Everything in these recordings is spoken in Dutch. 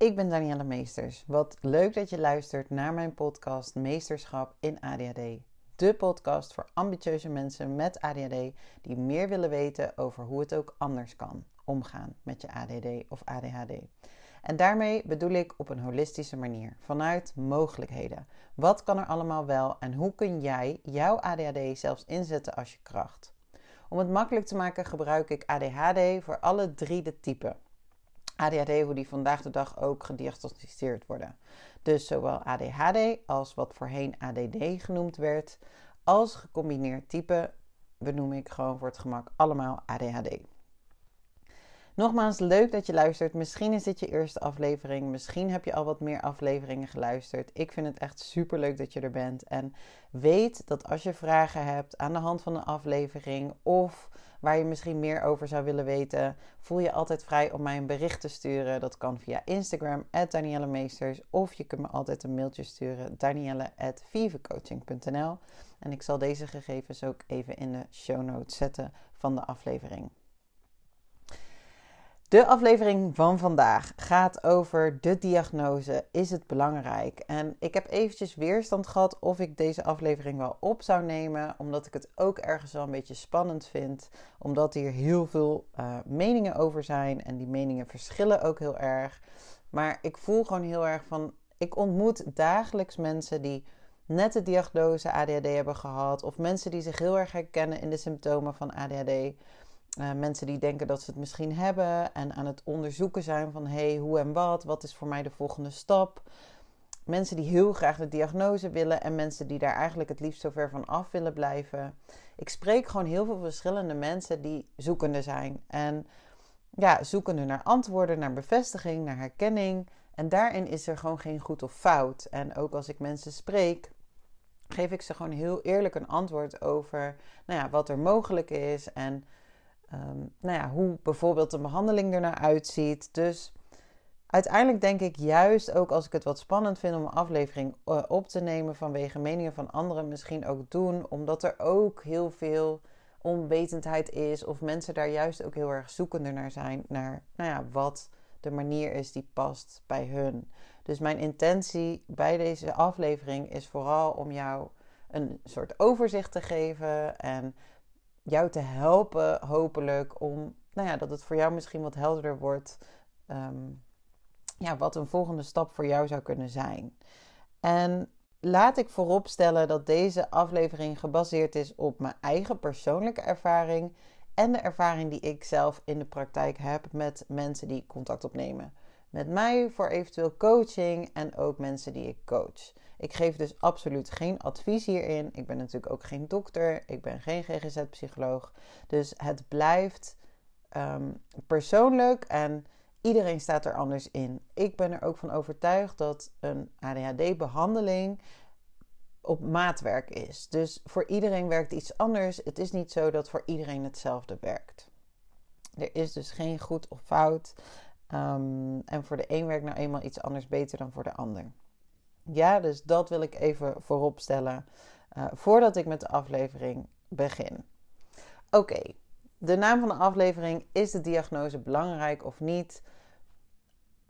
Ik ben Danielle Meesters. Wat leuk dat je luistert naar mijn podcast Meesterschap in ADHD. De podcast voor ambitieuze mensen met ADHD die meer willen weten over hoe het ook anders kan omgaan met je ADD of ADHD. En daarmee bedoel ik op een holistische manier, vanuit mogelijkheden. Wat kan er allemaal wel en hoe kun jij jouw ADHD zelfs inzetten als je kracht? Om het makkelijk te maken gebruik ik ADHD voor alle drie de typen. ADHD, hoe die vandaag de dag ook gediagnosticeerd worden. Dus zowel ADHD als wat voorheen ADD genoemd werd, als gecombineerd type benoem ik gewoon voor het gemak allemaal ADHD. Nogmaals, leuk dat je luistert. Misschien is dit je eerste aflevering. Misschien heb je al wat meer afleveringen geluisterd. Ik vind het echt super leuk dat je er bent. En weet dat als je vragen hebt aan de hand van een aflevering of waar je misschien meer over zou willen weten, voel je altijd vrij om mij een bericht te sturen. Dat kan via Instagram, Danielle Meesters. Of je kunt me altijd een mailtje sturen, danielle.vivecoaching.nl. En ik zal deze gegevens ook even in de show notes zetten van de aflevering. De aflevering van vandaag gaat over de diagnose. Is het belangrijk? En ik heb eventjes weerstand gehad of ik deze aflevering wel op zou nemen, omdat ik het ook ergens wel een beetje spannend vind, omdat hier heel veel uh, meningen over zijn en die meningen verschillen ook heel erg. Maar ik voel gewoon heel erg van, ik ontmoet dagelijks mensen die net de diagnose ADHD hebben gehad, of mensen die zich heel erg herkennen in de symptomen van ADHD. Uh, mensen die denken dat ze het misschien hebben en aan het onderzoeken zijn van hey, hoe en wat, wat is voor mij de volgende stap. Mensen die heel graag de diagnose willen en mensen die daar eigenlijk het liefst zo ver van af willen blijven. Ik spreek gewoon heel veel verschillende mensen die zoekende zijn. En ja, zoekende naar antwoorden, naar bevestiging, naar herkenning. En daarin is er gewoon geen goed of fout. En ook als ik mensen spreek, geef ik ze gewoon heel eerlijk een antwoord over nou ja, wat er mogelijk is en Ehm, nou ja, hoe bijvoorbeeld een behandeling er naar uitziet. Dus uiteindelijk denk ik juist ook als ik het wat spannend vind om een aflevering eh, op te nemen vanwege meningen van anderen, misschien ook doen, omdat er ook heel veel onwetendheid is of mensen daar juist ook heel erg zoekender naar zijn, naar nou ja, wat de manier is die past bij hun. Dus mijn intentie bij deze aflevering is vooral om jou een soort overzicht te geven en jou te helpen, hopelijk, om nou ja, dat het voor jou misschien wat helderder wordt. Ehm, ja, wat een volgende stap voor jou zou kunnen zijn. En laat ik vooropstellen dat deze aflevering gebaseerd is op mijn eigen persoonlijke ervaring en de ervaring die ik zelf in de praktijk heb met mensen die contact opnemen. Met mij voor eventueel coaching en ook mensen die ik coach. Ik geef dus absoluut geen advies hierin. Ik ben natuurlijk ook geen dokter. Ik ben geen GGZ-psycholoog. Dus het blijft ehm, persoonlijk en iedereen staat er anders in. Ik ben er ook van overtuigd dat een ADHD-behandeling op maatwerk is. Dus voor iedereen werkt iets anders. Het is niet zo dat voor iedereen hetzelfde werkt. Er is dus geen goed of fout. Ehm, en voor de een werkt nou eenmaal iets anders beter dan voor de ander. Ja, dus dat wil ik even voorop stellen uh, voordat ik met de aflevering begin. Oké, de naam van de aflevering is de diagnose belangrijk of niet?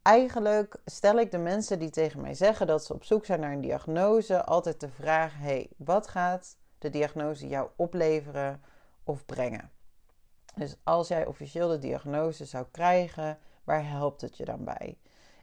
Eigenlijk stel ik de mensen die tegen mij zeggen dat ze op zoek zijn naar een diagnose altijd de vraag: hey, wat gaat de diagnose jou opleveren of brengen? Dus als jij officieel de diagnose zou krijgen, waar helpt het je dan bij?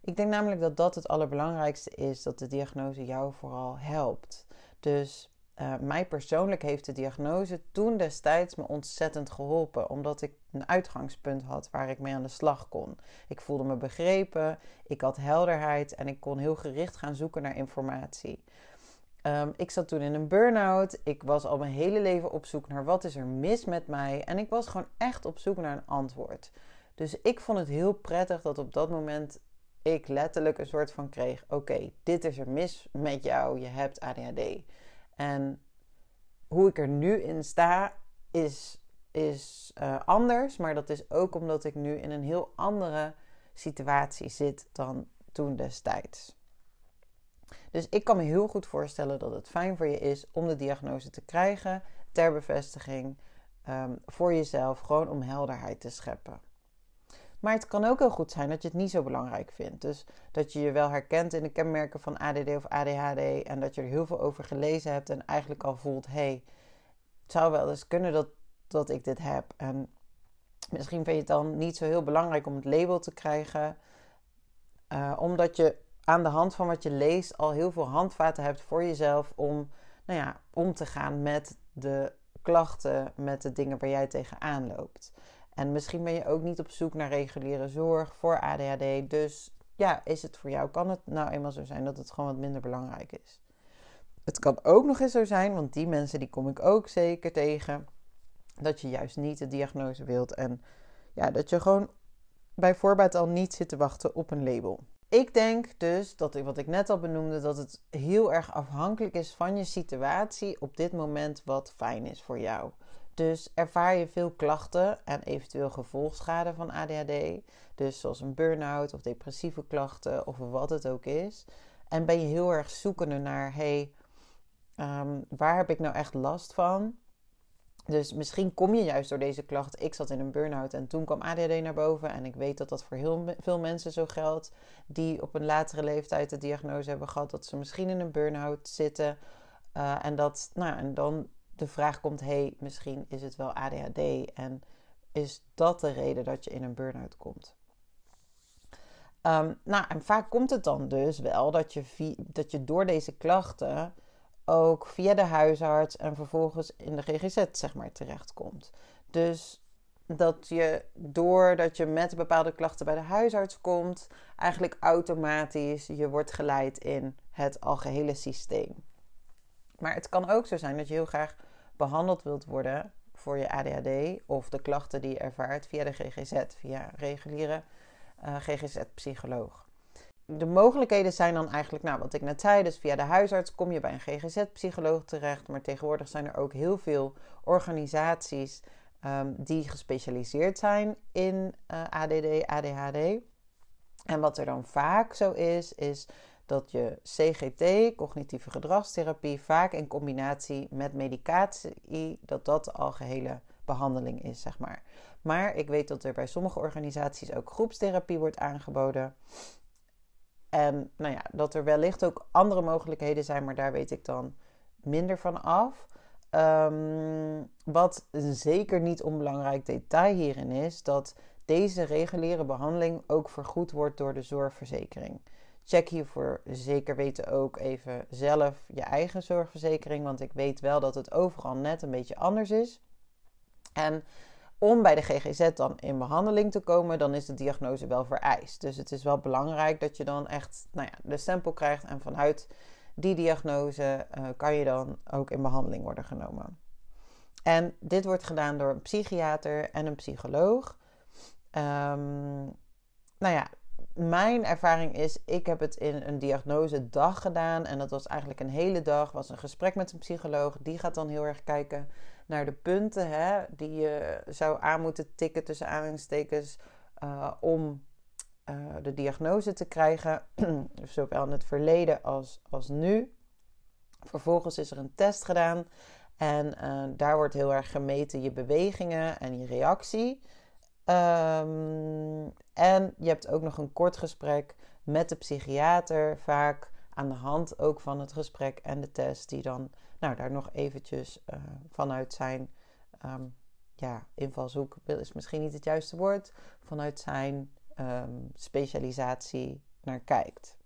Ik denk namelijk dat dat het allerbelangrijkste is, dat de diagnose jou vooral helpt. Dus uh, mij persoonlijk heeft de diagnose toen destijds me ontzettend geholpen, omdat ik een uitgangspunt had waar ik mee aan de slag kon. Ik voelde me begrepen, ik had helderheid en ik kon heel gericht gaan zoeken naar informatie. Um, ik zat toen in een burn-out. Ik was al mijn hele leven op zoek naar wat is er mis met mij. En ik was gewoon echt op zoek naar een antwoord. Dus ik vond het heel prettig dat op dat moment ik letterlijk een soort van kreeg: oké, dit is er mis met jou, je hebt ADHD. En hoe ik er nu in sta is, is uh, anders, maar dat is ook omdat ik nu in een heel andere situatie zit dan toen destijds. Dus ik kan me heel goed voorstellen dat het fijn voor je is om de diagnose te krijgen ter bevestiging um, voor jezelf, gewoon om helderheid te scheppen. Maar het kan ook heel goed zijn dat je het niet zo belangrijk vindt. Dus dat je je wel herkent in de kenmerken van ADD of ADHD. En dat je er heel veel over gelezen hebt en eigenlijk al voelt: hé, hey, het zou wel eens kunnen dat, dat ik dit heb. En misschien vind je het dan niet zo heel belangrijk om het label te krijgen. Uh, omdat je aan de hand van wat je leest al heel veel handvaten hebt voor jezelf om nou ja, om te gaan met de klachten, met de dingen waar jij tegenaan loopt. En misschien ben je ook niet op zoek naar reguliere zorg voor ADHD. Dus ja, is het voor jou, kan het nou eenmaal zo zijn dat het gewoon wat minder belangrijk is. Het kan ook nog eens zo zijn, want die mensen die kom ik ook zeker tegen, dat je juist niet de diagnose wilt en ja, dat je gewoon bij voorbaat al niet zit te wachten op een label. Ik denk dus dat ik, wat ik net al benoemde, dat het heel erg afhankelijk is van je situatie op dit moment wat fijn is voor jou. Dus ervaar je veel klachten en eventueel gevolgschade van ADHD, dus zoals een burn-out of depressieve klachten of wat het ook is. En ben je heel erg zoekende naar, hey, um, waar heb ik nou echt last van? Dus misschien kom je juist door deze klacht. Ik zat in een burn-out en toen kwam ADHD naar boven. En ik weet dat dat voor heel veel mensen zo geldt. Die op een latere leeftijd de diagnose hebben gehad dat ze misschien in een burn-out zitten. Uh, en, dat, nou, en dan de vraag komt: hey, misschien is het wel ADHD. En is dat de reden dat je in een burn-out komt? Um, nou, en vaak komt het dan dus wel dat je, dat je door deze klachten ook via de huisarts en vervolgens in de GGZ zeg maar terechtkomt. Dus dat je doordat je met bepaalde klachten bij de huisarts komt, eigenlijk automatisch je wordt geleid in het algehele systeem. Maar het kan ook zo zijn dat je heel graag behandeld wilt worden voor je ADHD of de klachten die je ervaart via de GGZ, via reguliere eh, GGZ-psycholoog de mogelijkheden zijn dan eigenlijk, nou, wat ik net zei, dus via de huisarts kom je bij een GGZ-psycholoog terecht. Maar tegenwoordig zijn er ook heel veel organisaties um, die gespecialiseerd zijn in uh, ADD, ADHD. En wat er dan vaak zo is, is dat je CGT, cognitieve gedragstherapie, vaak in combinatie met medicatie, dat dat de algehele behandeling is, zeg maar. Maar ik weet dat er bij sommige organisaties ook groepstherapie wordt aangeboden. En nou ja, dat er wellicht ook andere mogelijkheden zijn, maar daar weet ik dan minder van af. Ehm, wat een zeker niet onbelangrijk detail hierin is, dat deze reguliere behandeling ook vergoed wordt door de zorgverzekering. Check hiervoor zeker weten ook even zelf je eigen zorgverzekering, want ik weet wel dat het overal net een beetje anders is. En om bij de GGZ dan in behandeling te komen, dan is de diagnose wel vereist. Dus het is wel belangrijk dat je dan echt nou ja, de stempel krijgt en vanuit die diagnose uh, kan je dan ook in behandeling worden genomen. En dit wordt gedaan door een psychiater en een psycholoog. Um, nou ja, mijn ervaring is, ik heb het in een diagnose dag gedaan. En dat was eigenlijk een hele dag. was een gesprek met een psycholoog. Die gaat dan heel erg kijken naar de punten hè, die je zou aan moeten tikken tussen aanhalingstekens uh, om uh, de diagnose te krijgen. Zowel in het verleden als, als nu. Vervolgens is er een test gedaan. En uh, daar wordt heel erg gemeten je bewegingen en je reactie. Um, en je hebt ook nog een kort gesprek met de psychiater, vaak aan de hand ook van het gesprek en de test, die dan nou, daar nog eventjes uh, vanuit zijn um, ja, invalshoek, is misschien niet het juiste woord, vanuit zijn um, specialisatie naar kijkt.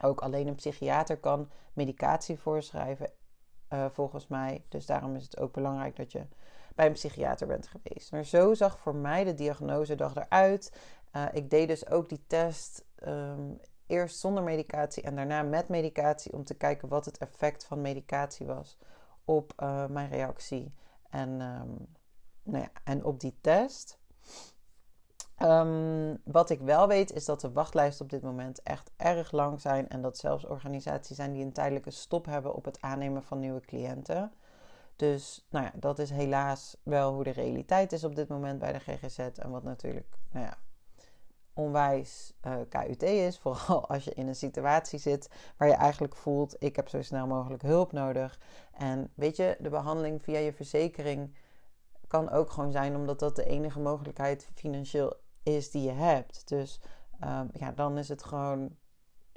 Ook alleen een psychiater kan medicatie voorschrijven, uh, volgens mij. Dus daarom is het ook belangrijk dat je bij een psychiater bent geweest. Maar zo zag voor mij de diagnosedag eruit. Uh, ik deed dus ook die test um, eerst zonder medicatie en daarna met medicatie om te kijken wat het effect van medicatie was op uh, mijn reactie en, um, nou ja, en op die test. Um, wat ik wel weet is dat de wachtlijsten op dit moment echt erg lang zijn en dat zelfs organisaties zijn die een tijdelijke stop hebben op het aannemen van nieuwe cliënten. Dus nou ja, dat is helaas wel hoe de realiteit is op dit moment bij de GGZ. En wat natuurlijk nou ja, onwijs uh, eh, KUT is. Vooral als je in een situatie zit waar je eigenlijk voelt: ik heb zo snel mogelijk hulp nodig. En weet je, de behandeling via je verzekering kan ook gewoon zijn omdat dat de enige mogelijkheid financieel is die je hebt. Dus ehm, ja, dan is het gewoon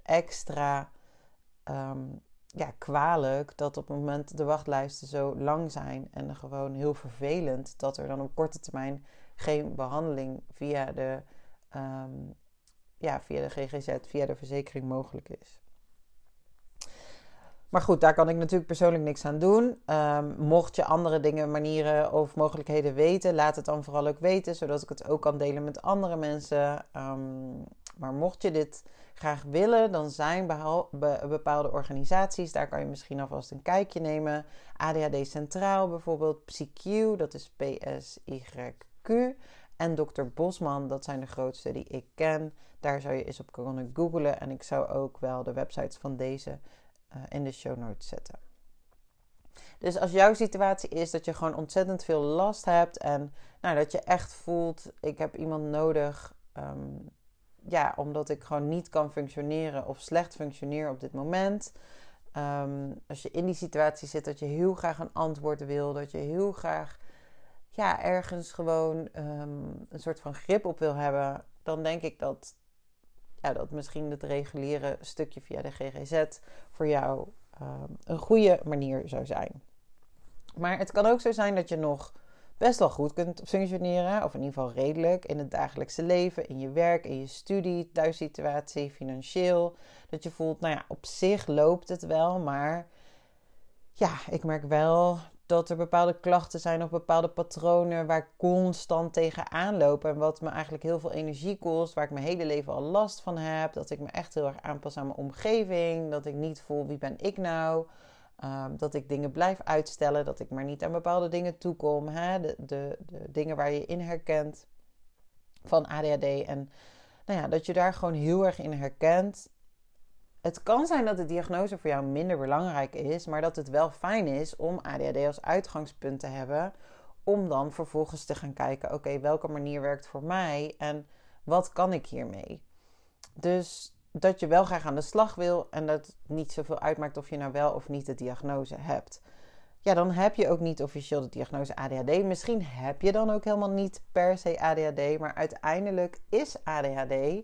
extra ehm, ja, kwalijk dat op het moment de wachtlijsten zo lang zijn en gewoon heel vervelend dat er dan op korte termijn geen behandeling via de, ehm, ja, via de GGZ, via de verzekering mogelijk is. Maar goed, daar kan ik natuurlijk persoonlijk niks aan doen. Um, mocht je andere dingen, manieren of mogelijkheden weten, laat het dan vooral ook weten, zodat ik het ook kan delen met andere mensen. Um, maar mocht je dit graag willen, dan zijn bepaalde organisaties, daar kan je misschien alvast een kijkje nemen. ADHD Centraal bijvoorbeeld, PsyQ, dat is PSYQ. En Dr. Bosman, dat zijn de grootste die ik ken. Daar zou je eens op kunnen googlen. En ik zou ook wel de websites van deze uh, in de show notes zetten. Dus als jouw situatie is dat je gewoon ontzettend veel last hebt en nou, dat je echt voelt, ik heb iemand nodig, um, ja, omdat ik gewoon niet kan functioneren of slecht functioneer op dit moment. Um, als je in die situatie zit dat je heel graag een antwoord wil, dat je heel graag ja, ergens gewoon um, een soort van grip op wil hebben, dan denk ik dat ja, dat misschien het reguliere stukje via de GGZ voor jou ehm, een goede manier zou zijn. Maar het kan ook zo zijn dat je nog best wel goed kunt functioneren, of in ieder geval redelijk, in het dagelijkse leven, in je werk, in je studie, thuissituatie, financieel. Dat je voelt, nou ja, op zich loopt het wel, maar ja, ik merk wel dat er bepaalde klachten zijn of bepaalde patronen waar ik constant tegenaan loop. En wat me eigenlijk heel veel energie kost, waar ik mijn hele leven al last van heb. Dat ik me echt heel erg aanpas aan mijn omgeving. Dat ik niet voel wie ben ik nou. Um, dat ik dingen blijf uitstellen. Dat ik maar niet aan bepaalde dingen toekom. Hè? De, de, de dingen waar je in herkent van ADHD. En nou ja, dat je daar gewoon heel erg in herkent het kan zijn dat de diagnose voor jou minder belangrijk is, maar dat het wel fijn is om ADHD als uitgangspunt te hebben. Om dan vervolgens te gaan kijken: oké, welke manier werkt voor mij en wat kan ik hiermee? Dus dat je wel graag aan de slag wil en dat niet zoveel uitmaakt of je nou wel of niet de diagnose hebt. Ja, dan heb je ook niet officieel de diagnose ADHD. Misschien heb je dan ook helemaal niet per se ADHD, maar uiteindelijk is ADHD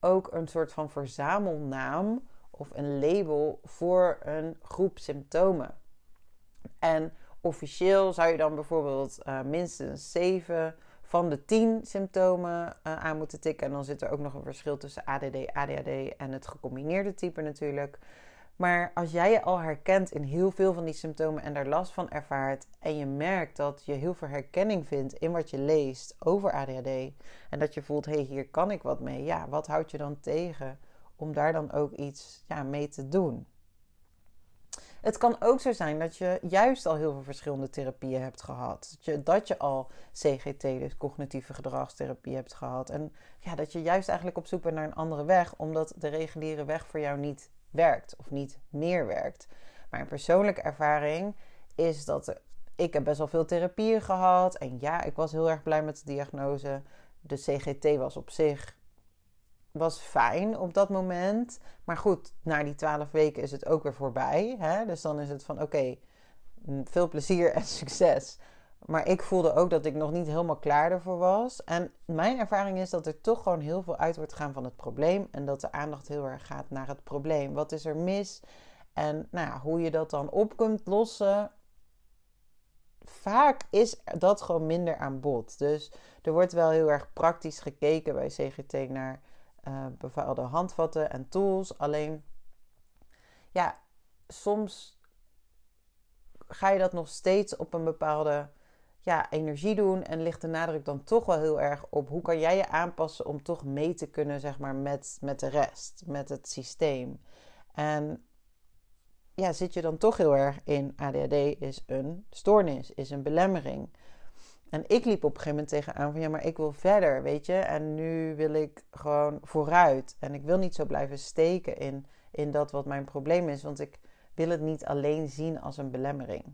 ook een soort van verzamelnaam of een label voor een groep symptomen. En officieel zou je dan bijvoorbeeld uh, minstens 7 van de 10 symptomen uh, aan moeten tikken. En dan zit er ook nog een verschil tussen ADD, ADHD en het gecombineerde type natuurlijk. Maar als jij je al herkent in heel veel van die symptomen en daar last van ervaart en je merkt dat je heel veel herkenning vindt in wat je leest over ADHD en dat je voelt, hé, hey, hier kan ik wat mee. Ja, wat houdt je dan tegen om daar dan ook iets ja, mee te doen? Het kan ook zo zijn dat je juist al heel veel verschillende therapieën hebt gehad. Dat je, dat je al CGT, dus cognitieve gedragstherapie, hebt gehad. En ja, dat je juist eigenlijk op zoek bent naar een andere weg, omdat de reguliere weg voor jou niet werkt of niet meer werkt. Mijn persoonlijke ervaring is dat ik heb best wel veel therapieën gehad. En ja, ik was heel erg blij met de diagnose. De CGT was op zich was fijn op dat moment. Maar goed, na die twaalf weken is het ook weer voorbij. Hè? Dus dan is het van oké, veel plezier en succes. Maar ik voelde ook dat ik nog niet helemaal klaar ervoor was. En mijn ervaring is dat er toch gewoon heel veel uit wordt gaan van het probleem. En dat de aandacht heel erg gaat naar het probleem. Wat is er mis? En nou ja, hoe je dat dan op kunt lossen. Vaak is dat gewoon minder aan bod. Dus er wordt wel heel erg praktisch gekeken bij CGT naar uh, bepaalde handvatten en tools. Alleen, ja, soms ga je dat nog steeds op een bepaalde ja, energie doen. En ligt de nadruk dan toch wel heel erg op hoe kan jij je aanpassen om toch mee te kunnen, zeg maar, met, met de rest, met het systeem. En ja, zit je dan toch heel erg in ADHD is een stoornis, is een belemmering. En ik liep op een gegeven moment tegenaan van ja, maar ik wil verder, weet je. En nu wil ik gewoon vooruit. En ik wil niet zo blijven steken in, in dat wat mijn probleem is. Want ik wil het niet alleen zien als een belemmering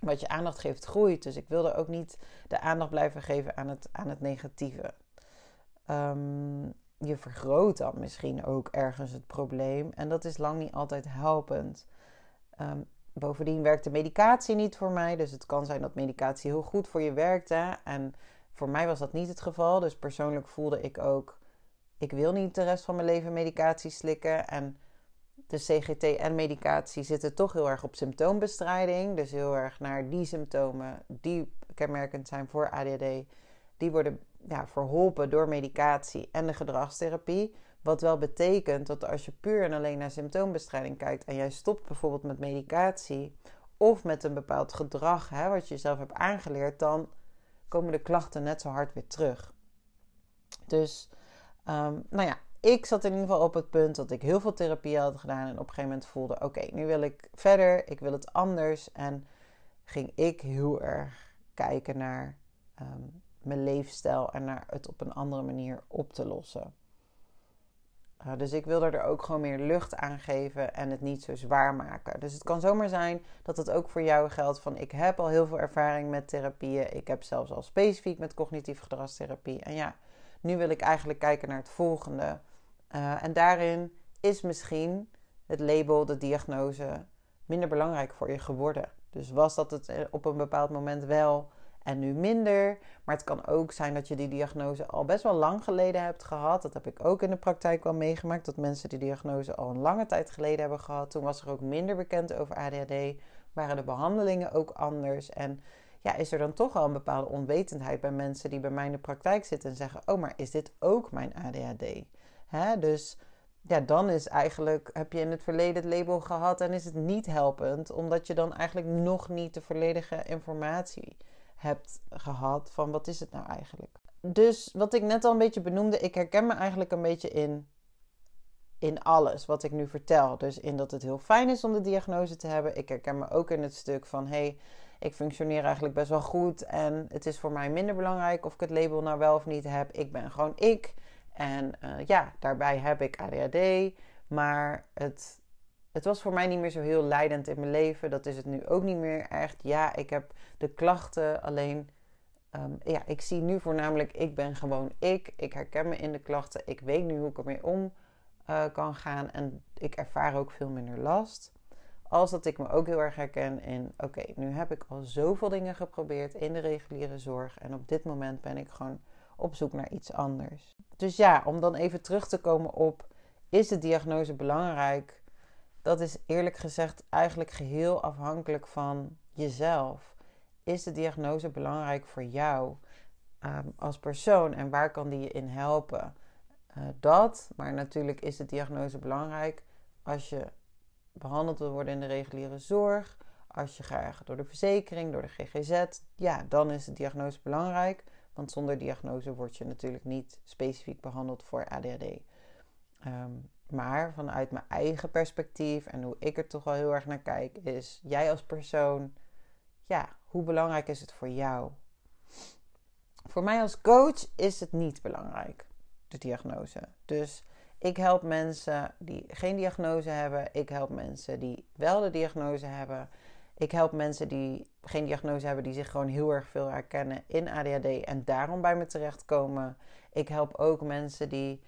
wat je aandacht geeft groeit. Dus ik wilde ook niet de aandacht blijven geven aan het, aan het negatieve. Ehm, je vergroot dan misschien ook ergens het probleem. En dat is lang niet altijd helpend. Um, bovendien werkt de medicatie niet voor mij. Dus het kan zijn dat medicatie heel goed voor je werkt. Hè? En voor mij was dat niet het geval. Dus persoonlijk voelde ik ook, ik wil niet de rest van mijn leven medicatie slikken. En de CGT en medicatie zitten toch heel erg op symptoombestrijding. Dus heel erg naar die symptomen die kenmerkend zijn voor ADHD. Die worden ja, verholpen door medicatie en de gedragstherapie. Wat wel betekent dat als je puur en alleen naar symptoombestrijding kijkt en jij stopt bijvoorbeeld met medicatie of met een bepaald gedrag hè, wat je zelf hebt aangeleerd, dan komen de klachten net zo hard weer terug. Dus, um, nou ja, ik zat in ieder geval op het punt dat ik heel veel therapie had gedaan en op een gegeven moment voelde: oké, nu wil ik verder, ik wil het anders. En ging ik heel erg kijken naar ehm, mijn leefstijl en naar het op een andere manier op te lossen. Uh, dus ik wilde er ook gewoon meer lucht aan geven en het niet zo zwaar maken. Dus het kan zomaar zijn dat het ook voor jou geldt van ik heb al heel veel ervaring met therapieën. Ik heb zelfs al specifiek met cognitief gedragstherapie. En ja, nu wil ik eigenlijk kijken naar het volgende. Uh, en daarin is misschien het label, de diagnose, minder belangrijk voor je geworden. Dus was dat het eh, op een bepaald moment wel en nu minder. Maar het kan ook zijn dat je die diagnose al best wel lang geleden hebt gehad. Dat heb ik ook in de praktijk wel meegemaakt. Dat mensen die diagnose al een lange tijd geleden hebben gehad. Toen was er ook minder bekend over ADHD. Waren de behandelingen ook anders. En ja, is er dan toch al een bepaalde onwetendheid bij mensen die bij mij in de praktijk zitten en zeggen: Oh, maar is dit ook mijn ADHD? Dus ja, dan is eigenlijk, heb je in het verleden het label gehad en is het niet helpend, omdat je dan eigenlijk nog niet de volledige informatie hebt gehad van wat is het nou eigenlijk. Dus wat ik net al een beetje benoemde, ik herken me eigenlijk een beetje in, in alles wat ik nu vertel. Dus in dat het heel fijn is om de diagnose te hebben. Ik herken me ook in het stuk van hey, ik functioneer eigenlijk best wel goed en het is voor mij minder belangrijk of ik het label nou wel of niet heb. Ik ben gewoon ik. En uh, ja, daarbij heb ik ADHD. Maar het het was voor mij niet meer zo heel leidend in mijn leven. Dat is het nu ook niet meer echt. Ja, ik heb de klachten, alleen um, ja, ik zie nu voornamelijk, ik ben gewoon ik. Ik herken me in de klachten. Ik weet nu hoe ik ermee om uh, kan gaan. En ik ervaar ook veel minder last. Als dat ik me ook heel erg herken in, oké, nu heb ik al zoveel dingen geprobeerd in de reguliere zorg. En op dit moment ben ik gewoon op zoek naar iets anders. Dus ja, om dan even terug te komen op, is de diagnose belangrijk? Dat is eerlijk gezegd eigenlijk geheel afhankelijk van jezelf. Is de diagnose belangrijk voor jou ehm, als persoon en waar kan die je in helpen? Uh, dat, maar natuurlijk is de diagnose belangrijk als je behandeld wil worden in de reguliere zorg, als je graag door de verzekering, door de GGZ, ja, dan is de diagnose belangrijk. Want zonder diagnose word je natuurlijk niet specifiek behandeld voor ADHD. Maar vanuit mijn eigen perspectief en hoe ik er toch wel heel erg naar kijk, is jij als persoon, ja, hoe belangrijk is het voor jou? Voor mij als coach is het niet belangrijk, de diagnose. Dus ik help mensen die geen diagnose hebben. Ik help mensen die wel de diagnose hebben. Ik help mensen die geen diagnose hebben, die zich gewoon heel erg veel herkennen in ADHD en daarom bij me terechtkomen. Ik help ook mensen die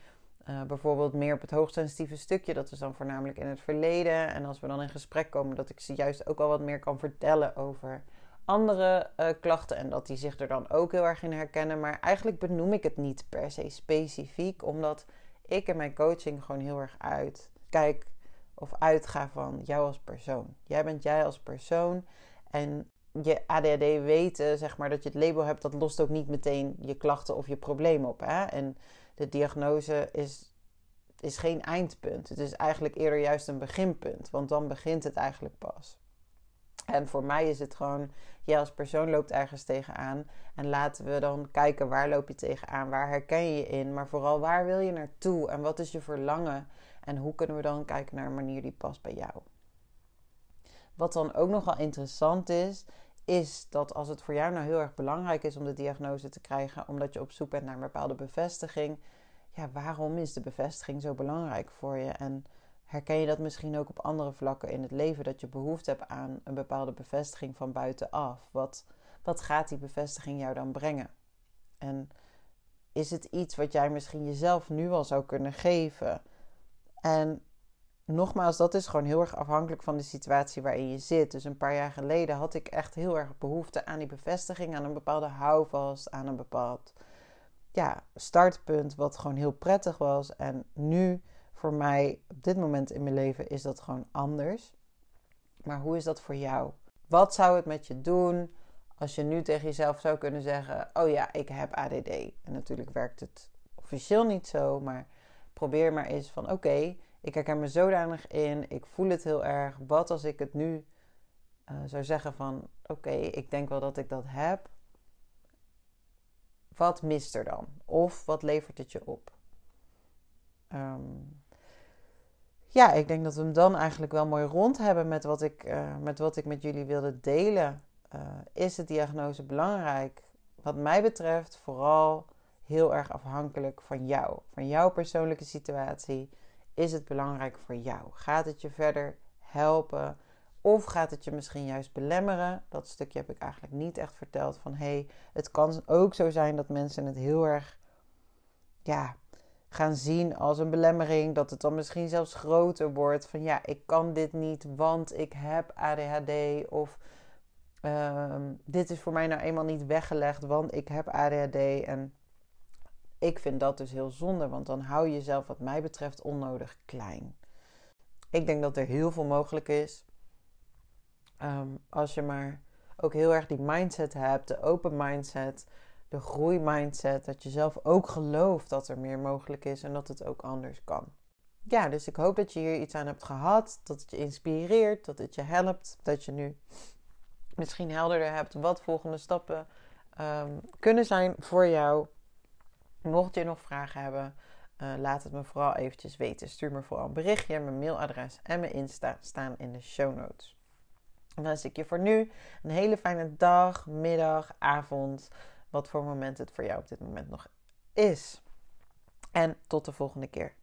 uh, bijvoorbeeld meer op het hoogsensitieve stukje. Dat is dan voornamelijk in het verleden. En als we dan in gesprek komen, dat ik ze juist ook al wat meer kan vertellen over andere uh, klachten. En dat die zich er dan ook heel erg in herkennen. Maar eigenlijk benoem ik het niet per se specifiek, omdat ik in mijn coaching gewoon heel erg uit kijk of uitga van jou als persoon. Jij bent jij als persoon. En je ADHD weten, zeg maar, dat je het label hebt, dat lost ook niet meteen je klachten of je problemen op. Hè? En de diagnose is, is geen eindpunt. Het is eigenlijk eerder juist een beginpunt, want dan begint het eigenlijk pas. En voor mij is het gewoon, jij als persoon loopt ergens tegenaan. En laten we dan kijken waar loop je tegenaan, waar herken je je in, maar vooral waar wil je naartoe en wat is je verlangen. En hoe kunnen we dan kijken naar een manier die past bij jou. Wat dan ook nogal interessant is, is dat als het voor jou nou heel erg belangrijk is om de diagnose te krijgen, omdat je op zoek bent naar een bepaalde bevestiging, ja, waarom is de bevestiging zo belangrijk voor je? En herken je dat misschien ook op andere vlakken in het leven, dat je behoefte hebt aan een bepaalde bevestiging van buitenaf? Wat, wat gaat die bevestiging jou dan brengen? En is het iets wat jij misschien jezelf nu al zou kunnen geven? En nogmaals, dat is gewoon heel erg afhankelijk van de situatie waarin je zit. Dus een paar jaar geleden had ik echt heel erg behoefte aan die bevestiging, aan een bepaalde houvast, aan een bepaald ja, startpunt, wat gewoon heel prettig was. En nu, voor mij, op dit moment in mijn leven, is dat gewoon anders. Maar hoe is dat voor jou? Wat zou het met je doen als je nu tegen jezelf zou kunnen zeggen: Oh ja, ik heb ADD? En natuurlijk werkt het officieel niet zo, maar probeer maar eens van: Oké, ik herken me zodanig in, ik voel het heel erg. Wat als ik het nu uh, zou zeggen van: Oké, ik denk wel dat ik dat heb. Wat mist er dan? Of wat levert het je op? Um, ja, ik denk dat we hem dan eigenlijk wel mooi rond hebben met wat ik, uh, met, wat ik met jullie wilde delen. Uh, is de diagnose belangrijk? Wat mij betreft vooral heel erg afhankelijk van jou, van jouw persoonlijke situatie. Is het belangrijk voor jou? Gaat het je verder helpen? Of gaat het je misschien juist belemmeren? Dat stukje heb ik eigenlijk niet echt verteld. Van hé, hey, het kan ook zo zijn dat mensen het heel erg ja, gaan zien als een belemmering. Dat het dan misschien zelfs groter wordt. Van ja, ik kan dit niet, want ik heb ADHD. Of ehm, dit is voor mij nou eenmaal niet weggelegd, want ik heb ADHD. En ik vind dat dus heel zonde, want dan hou je jezelf, wat mij betreft, onnodig klein. Ik denk dat er heel veel mogelijk is. Ehm, als je maar ook heel erg die mindset hebt, de open mindset de groeimindset. Dat je zelf ook gelooft dat er meer mogelijk is en dat het ook anders kan. Ja, dus ik hoop dat je hier iets aan hebt gehad. Dat het je inspireert, dat het je helpt. Dat je nu misschien helderder hebt wat volgende stappen um, kunnen zijn voor jou. Mocht je nog vragen hebben, uh, laat het me vooral eventjes weten. Stuur me vooral een berichtje. Mijn mailadres en mijn Insta staan in de show notes. Dan wens ik je voor nu een hele fijne dag, middag, avond wat voor moment het voor jou op dit moment nog is. En tot de volgende keer.